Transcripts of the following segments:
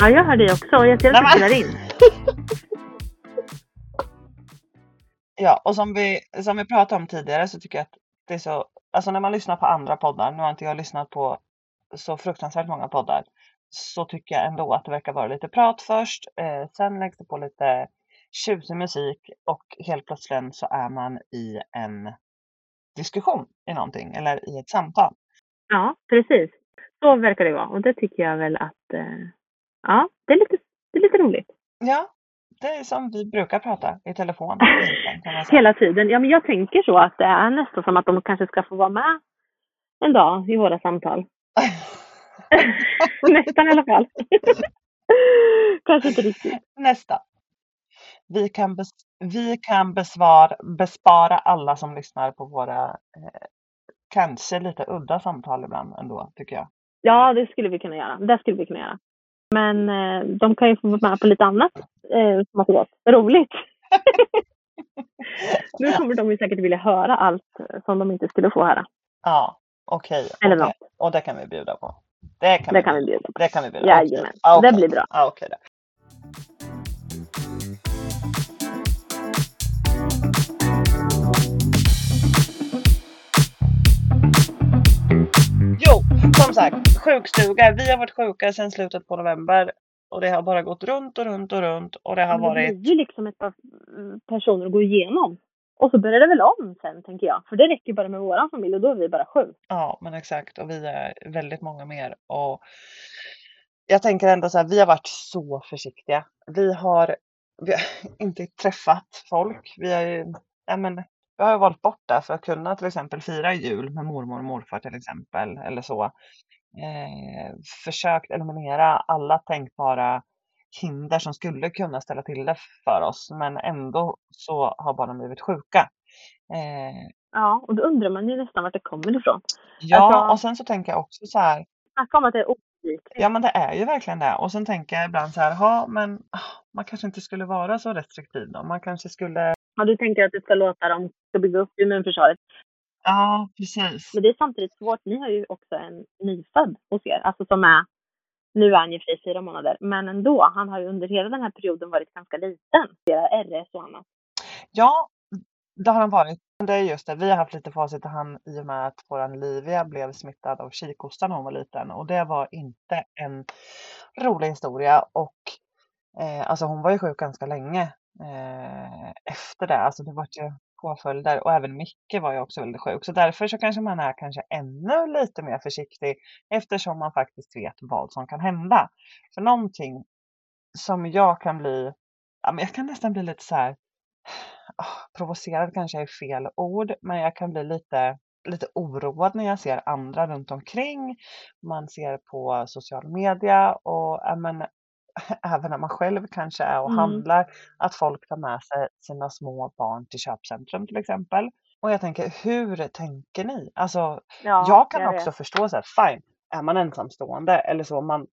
Ja, jag hör dig också jag ser att du spelar in. Ja, och som vi, som vi pratade om tidigare så tycker jag att det är så, alltså när man lyssnar på andra poddar, nu har inte jag lyssnat på så fruktansvärt många poddar, så tycker jag ändå att det verkar vara lite prat först, eh, sen läggs det på lite tjusig musik och helt plötsligt så är man i en diskussion i någonting eller i ett samtal. Ja, precis. Så verkar det vara och det tycker jag väl att eh, ja, det är lite, det är lite roligt. Ja, det är som vi brukar prata i telefon. Hela tiden. Ja, men jag tänker så att det är nästan som att de kanske ska få vara med en dag i våra samtal. nästan i alla fall. kanske inte riktigt. Nästa. Vi kan, bes vi kan besvara, bespara alla som lyssnar på våra eh, kanske lite udda samtal ibland ändå, tycker jag. Ja, det skulle vi kunna göra. Det skulle vi kunna göra. Men eh, de kan ju få vara med på lite annat eh, smått och gott. Roligt! nu kommer de ju säkert vilja höra allt som de inte skulle få höra. Ja, okej. Eller Och det- något. Och det kan vi bjuda på. Det kan, Det vi, kan vi bjuda på. det kan vi bjuda Jajamän, på. Okej. det blir bra. Ja, okej som sagt, sjukstuga. Vi har varit sjuka sedan slutet på november och det har bara gått runt och runt och runt och det har Men det varit blir ju liksom ett par mm, personer att gå igenom. Och så börjar det väl om sen, tänker jag. För det räcker bara med våran familj och då är vi bara sju. Ja, men exakt. Och vi är väldigt många mer. Och jag tänker ändå så här, vi har varit så försiktiga. Vi har, vi har inte träffat folk. Vi har ju, ja men, vi har ju varit borta för att kunna till exempel fira jul med mormor och morfar till exempel. Eller så. Eh, försökt eliminera alla tänkbara hinder som skulle kunna ställa till det för oss. Men ändå så har barnen blivit sjuka. Eh, Ja, och då undrar man ju nästan vart det kommer ifrån. ja, Alltså- och sen så tänker jag också så här. Snacka om att det är. Ja men det är ju verkligen det. Och sen tänker jag ibland så här, ja men ah, man kanske inte skulle vara så restriktiv då. Man kanske skulle, Ja, du tänker att du ska låta dem ska bygga upp immunförsvaret. ja precis. Men det är samtidigt svårt. Ni har ju också en nyfödd hos er. Alltså som är, nu är han ju fri fyra månader. Men ändå, han har ju under hela den här perioden varit ganska liten. Flera RS och annat. Ja, det har han varit. Men Det är just det, vi har haft lite facit i hand i och med att våran Livia blev smittad av kikhosta när hon var liten. Och det var inte en rolig historia. Och eh, alltså hon var ju sjuk ganska länge eh, efter det. Alltså det var ju påföljder och även Micke var ju också väldigt sjuk. Så därför så kanske man är kanske ännu lite mer försiktig eftersom man faktiskt vet vad som kan hända. För någonting som jag kan bli, ja men jag kan nästan bli lite så här oh, provocerad kanske är fel ord, men jag kan bli lite, lite oroad när jag ser andra runt omkring. Man ser på social media och ja, men, även när man själv kanske är och Mm. handlar, att folk tar med sig sina små barn till köpcentrum till exempel. Och jag tänker, hur tänker ni? Alltså, Ja, jag kan vet. också förstå så här, fine, är man ensamstående eller så, man,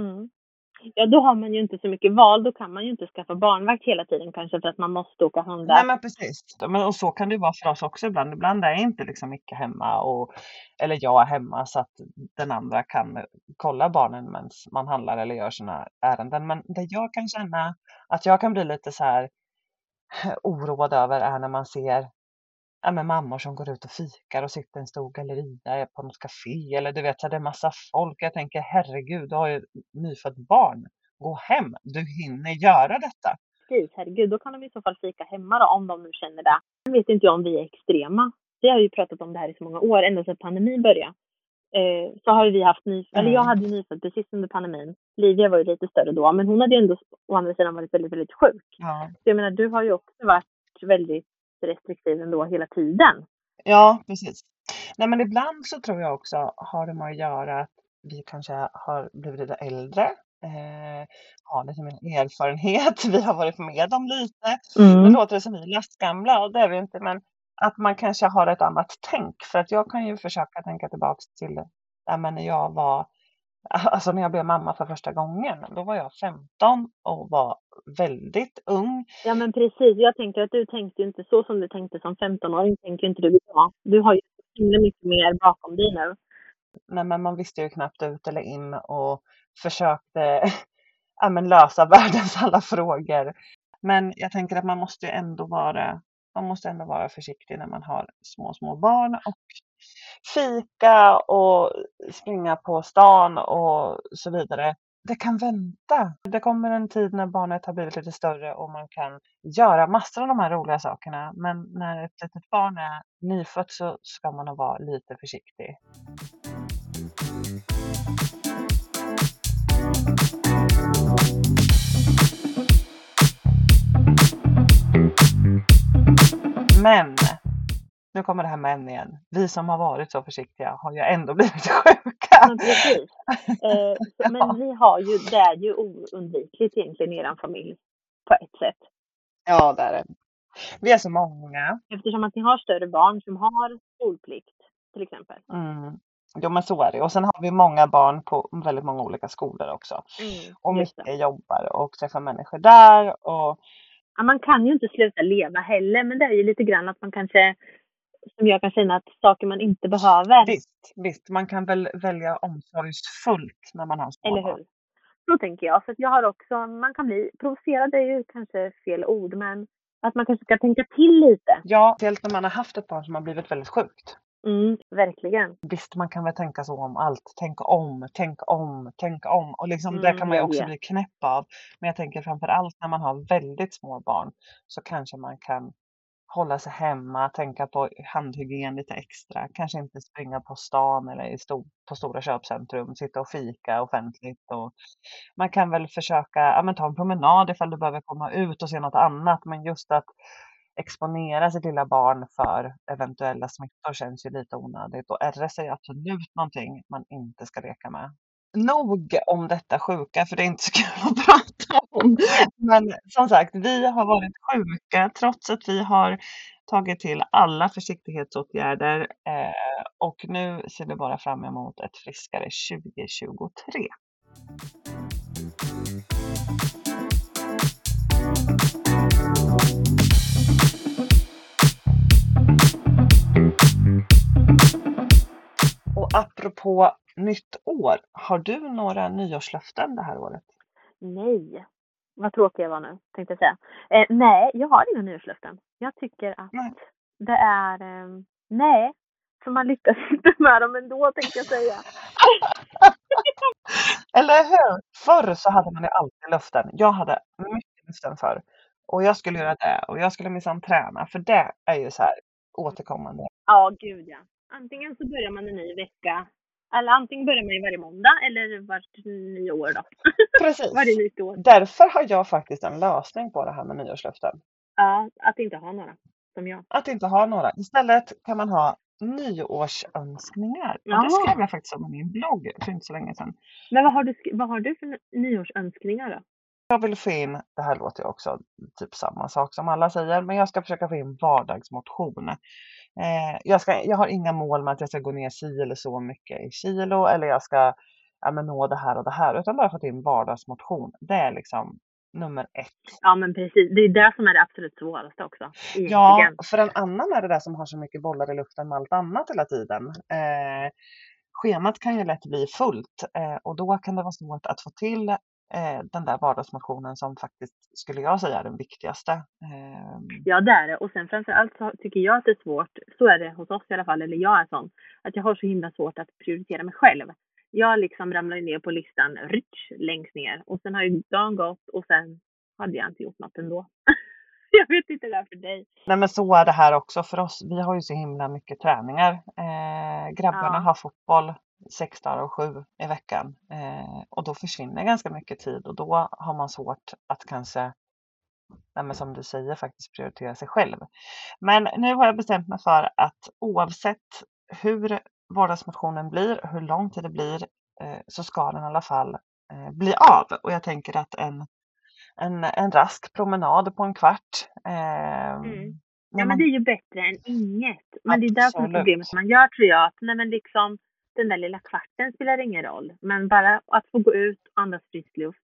Mm. Ja, då har man ju inte så mycket val. Då kan man ju inte skaffa barnvakt hela tiden kanske för att man måste åka och handla. Nej men precis. Men, och så kan det ju vara för oss också ibland. Ibland är inte liksom mycket hemma och, eller jag är hemma så att den andra kan kolla barnen medan man handlar eller gör sina ärenden. Men det jag kan känna att jag kan bli lite så här eh, oroad över är när man ser ja, men mammor som går ut och fikar och sitter i en stor galleria på något café eller du vet så det är massa folk. Jag tänker herregud, du har ju nyfött barn. Gå hem, du hinner göra detta. Precis, herregud. Då kan de i så fall fika hemma då, om de nu känner det. Nu vet inte jag om vi är extrema. Vi har ju pratat om det här i så många år, ända sedan pandemin började. Eh, så har vi haft ny, eller jag Mm. hade ju nyfödd precis under pandemin. Livia var ju lite större då, men hon hade ju ändå å andra sidan varit väldigt, väldigt sjuk. Ja. Så jag menar, du har ju också varit väldigt restriktiv ändå hela tiden. Ja, precis. Nej, men ibland så tror jag också har det med att göra att vi kanske har blivit lite äldre, eh, har lite mer erfarenhet, vi har varit med om lite. Nu låter det som vi är lastgamla och det är vi inte, men att man kanske har ett annat tänk. För att jag kan ju försöka tänka tillbaks till ja, men när jag var, alltså när jag blev mamma för första gången. Då var jag 15 och var väldigt ung. Ja men precis, jag tänker att du tänkte ju inte så som du tänkte som 15-åring, tänker inte du idag. Du har ju himla mycket mer bakom dig nu. Nej, men man visste ju knappt ut eller in och försökte ja, men lösa världens alla frågor. Men jag tänker att man måste ju ändå vara, man måste ändå vara försiktig när man har små, små barn och fika och springa på stan och så vidare. Det kan vänta. Det kommer en tid när barnet har blivit lite större och man kan göra massor av de här roliga sakerna. Men när ett litet barn är nyfött så ska man nog vara lite försiktig. Men nu kommer det här med igen. Vi som har varit så försiktiga har ju ändå blivit sjuka. Men precis. Eh, så, men vi har ju, det är ju oundvikligt egentligen i er familj på ett sätt. Ja, det är det. Vi är så många. Eftersom att ni har större barn som har skolplikt till exempel. Mm. Jo men så är det. Och sen har vi många barn på väldigt många olika skolor också. Mm, Och mycket jobbar och träffar människor där. Och Ja, man kan ju inte sluta leva heller, men det är ju lite grann att man kanske, som jag kan känna, att saker man inte behöver. visst, visst, man kan väl välja omsorgsfullt när man har små Eller hur? Så tänker jag. För att jag har också, man kan bli provocerad, är ju kanske fel ord, men att man kanske ska tänka till lite. Ja, speciellt när man har haft ett barn som har blivit väldigt sjukt. Mm, verkligen. Visst, man kan väl tänka så om allt. Tänk om, tänk om, tänk om. Och liksom, det Mm, kan man ju också vet. bli knäpp av. Men jag tänker framför allt när man har väldigt små barn så kanske man kan hålla sig hemma, tänka på handhygien lite extra. Kanske inte springa på stan eller i sto- på stora köpcentrum, sitta och fika offentligt. Och man kan väl försöka ja, men ta en promenad ifall du behöver komma ut och se något annat. Men just att exponera sitt lilla barn för eventuella smittor känns ju lite onödigt och RS är absolut någonting man inte ska leka med. Nog om detta sjuka, för det är inte så kul att prata om. Men som sagt, vi har varit sjuka trots att vi har tagit till alla försiktighetsåtgärder eh, och nu ser vi bara fram emot ett friskare 2023. Och apropå nytt år, har du några nyårslöften det här året? Nej. Vad tråkig jag var nu, tänkte jag säga. Eh, nej, jag har inga nyårslöften. Jag tycker att Nej. det är... Eh, nej, för man lyckas inte med dem ändå, tänkte jag säga. Eller hur? Förr så hade man ju alltid löften. Jag hade mycket löften förr. Och jag skulle göra det och jag skulle minsann träna för det är ju så här återkommande. Ja, gud ja. Antingen så börjar man en ny vecka, eller antingen börjar man ju varje måndag eller vart nyår då. Precis. varje nytt år. Därför har jag faktiskt en lösning på det här med nyårslöften. Ja, att inte ha några, som jag. Att inte ha några. Istället kan man ha nyårsönskningar. Ja. det skrev jag faktiskt om i min blogg för inte så länge sedan. Men vad har du, vad har du för ny- nyårsönskningar då? Jag vill få in, det här låter ju också typ samma sak som alla säger, men jag ska försöka få in vardagsmotion. Eh, jag, ska, jag har inga mål med att jag ska gå ner si eller så mycket i kilo eller jag ska ja, men nå det här och det här, utan bara få in vardagsmotion. Det är liksom nummer ett. Ja, men precis. Det är det som är det absolut svåraste också. Ja, Egentligen. för en annan är det där som har så mycket bollar i luften med allt annat hela tiden. Eh, schemat kan ju lätt bli fullt eh, och då kan det vara svårt att få till den där vardagsmotionen som faktiskt skulle jag säga är den viktigaste. Eh, Ja, det är det. Och sen framförallt så tycker jag att det är svårt, så är det hos oss i alla fall, eller jag är sån, att jag har så himla svårt att prioritera mig själv. Jag liksom ramlar ner på listan rich längst ner och sen har ju dagen gått och sen hade jag inte gjort något ändå. jag vet inte det är för dig. nej men så är det här också för oss. Vi har ju så himla mycket träningar. Eh, grabbarna Ja. har fotboll sex dagar och sju i veckan eh, och då försvinner ganska mycket tid och då har man svårt att kanske nej som du säger faktiskt prioritera sig själv. Men nu har jag bestämt mig för att oavsett hur vardagsmotionen blir, hur lång tid det blir, eh, så ska den i alla fall eh, bli av. Och jag tänker att en, en, en rask promenad på en kvart. Eh, Mm. Ja, men det är ju bättre än inget. Men det är det som är Absolut. problemet man gör tror jag. Att, nej, men liksom, den där lilla kvarten spelar ingen roll. Men bara att få gå ut andas frisk luft.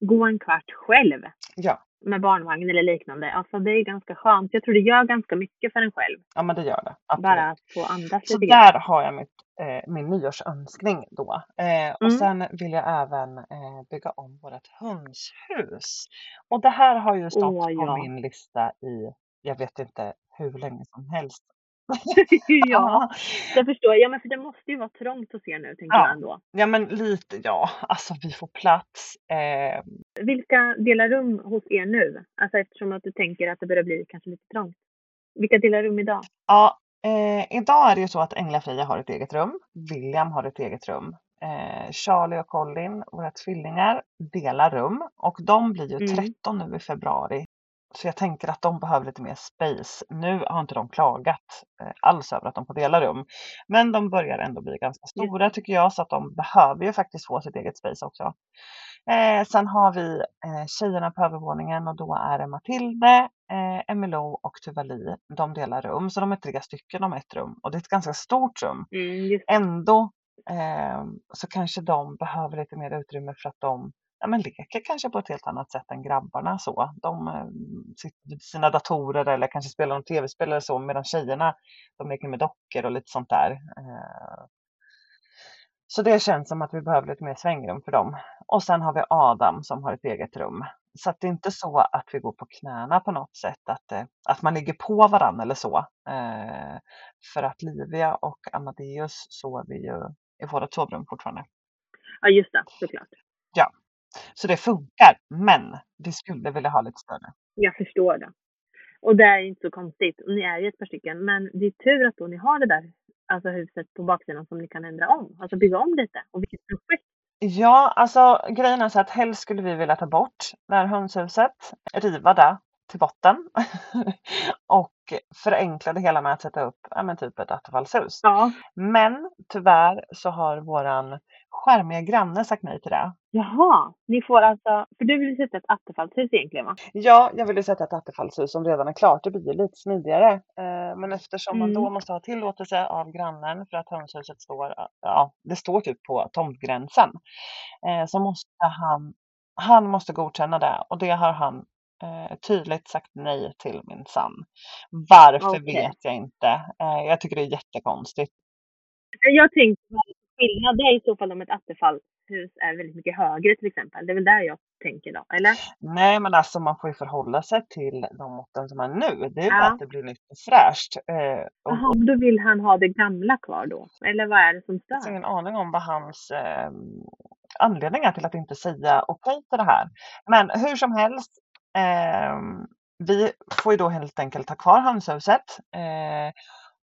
Gå en kvart själv. ja, med barnvagn eller liknande. Alltså det är ganska skönt. Jag tror det gör ganska mycket för en själv. Ja men det gör det. Absolut. Bara att få andas Så lite grann. där har jag mitt, eh, min nyårsönskning då. Eh, och Mm. sen vill jag även eh, bygga om vårt hönshus. Och det här har ju stått på ja. min lista i, jag vet inte hur länge som helst. ja, det förstår jag. Ja, men för det måste ju vara trångt hos er nu, tänker Ja. jag ändå. Ja men lite ja, alltså vi får plats. Eh, Vilka delar rum hos er nu? Alltså eftersom att du tänker att det börjar bli kanske lite trångt. Vilka delar rum idag? Ja, eh, idag är det ju så att Ängla-Fria har ett eget rum. William har ett eget rum. Eh, Charlie och Colin, våra tvillingar, delar rum och de blir ju Mm. 13 nu i februari. Så jag tänker att de behöver lite mer space. Nu har inte de klagat eh, alls över att de får dela rum. Men de börjar ändå bli ganska stora tycker jag så att de behöver ju faktiskt få sitt eget space också. Eh, sen har vi eh, tjejerna på övervåningen och då är det Matilde, eh, Emilou och Tuvali. De delar rum, så de är tre stycken om ett rum och det är ett ganska stort rum. Mm. Ändå eh, så kanske de behöver lite mer utrymme för att de ja, men leker kanske på ett helt annat sätt än grabbarna. Så. De eh, sitter vid sina datorer eller kanske spelar någon tv-spel eller så medan tjejerna de leker med dockor och lite sånt där. Eh, så det känns som att vi behöver lite mer svängrum för dem. Och sen har vi Adam som har ett eget rum. Så det är inte så att vi går på knäna på något sätt, att, eh, att man ligger på varandra eller så. För att Livia och Amadeus sover ju i vårt sovrum fortfarande. Ja, just det. Såklart. Ja, så det funkar. Men vi skulle vilja ha lite större. Jag förstår det. Och det är inte så konstigt. Ni är ju ett par stycken. Men det är tur att då ni har det där alltså huset på baksidan som ni kan ändra om. Alltså bygga om lite. Och vilket projekt. Ja, alltså grejen är så att helst skulle vi vilja ta bort det här hönshuset, riva det till botten och förenkla det hela med att sätta upp ja, men typ ett attefallshus. Ja. Men tyvärr så har våran charmiga granne sagt nej till det. Jaha. Ni får alltså. För du vill sätta ett attefallshus egentligen va? Ja, jag ville sätta ett attefallshus som redan är klart. Det blir ju lite smidigare. Eh, Men eftersom man då Mm. måste ha tillåtelse av grannen för att hönshuset står, ja, det står typ på tomtgränsen. eh, Så måste han, han måste godkänna det och det har han eh, tydligt sagt nej till min sann. Varför Okej. vet jag inte. Eh, Jag tycker det är jättekonstigt. Jag tänkte vad skillnad det är i så fall om ett attefallshus är väldigt mycket högre till exempel. Det är väl där jag tänker då, eller? Nej men alltså man får ju förhålla sig till de måtten som är nu. Det är bara Ja. att det blir nytt och fräscht. Eh, och, Jaha, då vill han ha det gamla kvar då? Eller vad är det som Jag har stör? ingen aning om vad hans eh, anledning är till att inte säga okej till det här. Men hur som helst, eh, vi får ju då helt enkelt ha kvar hönshuset eh,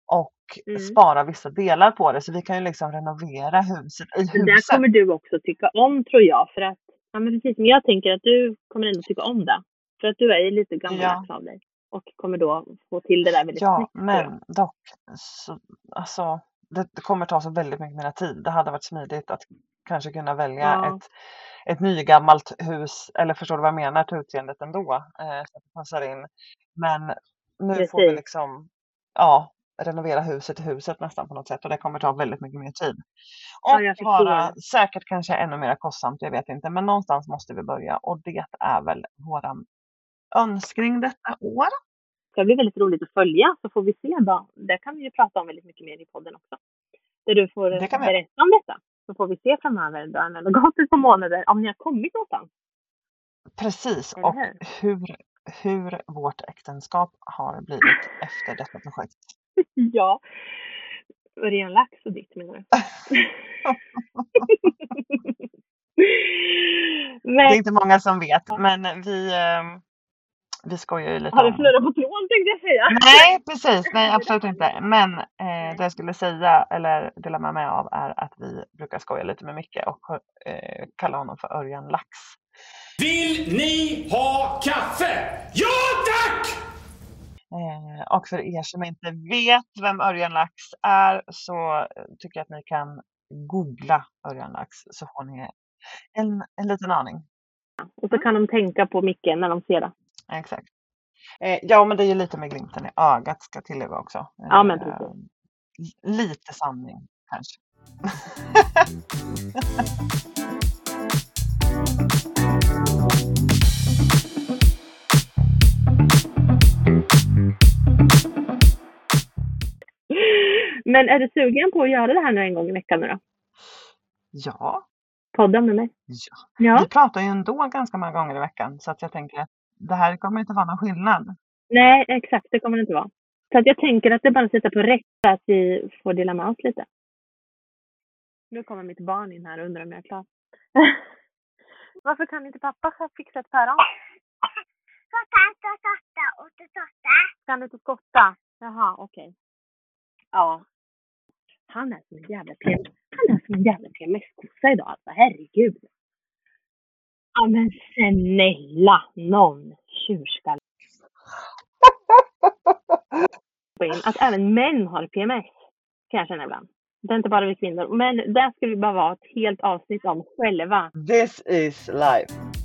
och Mm. spara vissa delar på det så vi kan ju liksom renovera huset i Det där huset. kommer du också tycka om tror jag. För att, ja men precis, men jag tänker att du kommer ändå tycka om det. För att du är ju lite gammaldags av dig. Och kommer då få till det där väldigt Ja, snyggt. jag. men dock, så, alltså, det, det kommer ta så väldigt mycket mer tid. Det hade varit smidigt att kanske kunna välja Ja. ett, ett nygammalt hus, eller förstår du vad jag menar, till utseendet ändå, eh, så att det passar in. Men nu får vi Precis. liksom, ja, renovera huset till huset nästan på något sätt och det kommer ta väldigt mycket mer tid. Ja, Och förstår vara säkert kanske ännu mer kostsamt, jag vet inte, men någonstans måste vi börja och det är väl våran önskning detta år. Det blir väldigt roligt att följa så får vi se då. Det kan vi ju prata om väldigt mycket mer i podden också. Där du får göra. berätta om detta. Så får vi se framöver då det har gått ett par månader om ni har kommit någonstans. Precis, och hur? hur, vårt äktenskap har blivit efter detta projekt. ja. Örjan Lax och ditt menar du? Det är Men inte många som vet, men vi, eh, vi skojar ju lite har det om... snurrat på tråden tänkte jag säga. Nej, precis. Nej, absolut inte. Men eh, det jag skulle säga, eller dela med mig av, är att vi brukar skoja lite med Micke och eh, kalla honom för Örjan Lax. Vill ni ha kaffe? Ja tack! Eh, och för er som inte vet vem Örjan Lax är så tycker jag att ni kan googla Örjan Lax så får ni en, en liten aning. Och så kan de tänka på Micke när de ser det. Exakt. Eh, ja, men det är ju lite med glimten i ögat ska tillägga också. Eh, ja, men precis. Eh, lite sanning kanske. Men är du sugen på att göra det här nu en gång i veckan nu då? Ja. Podda med mig? Ja. ja. Vi pratar ju ändå ganska många gånger i veckan så att jag tänker att det här kommer inte vara någon skillnad. Nej, exakt. Det kommer det inte vara. Så att jag tänker att det är bara att sätta på rätt så att vi får dela med oss lite. Nu kommer mitt barn in här och undrar om jag är klar. Varför kan inte pappa fixa ett päron? Kan du inte skotta? Jaha, okej. Ja. Han är som en jävla PM. Han är som en jävla PMS-kossa idag alltså. Herregud. Ja men snälla någon tjurskalle. att även män har PMS. Kan jag känna ibland. Det är inte bara vi kvinnor. Men där ska vi bara vara ett helt avsnitt om själva. This is life.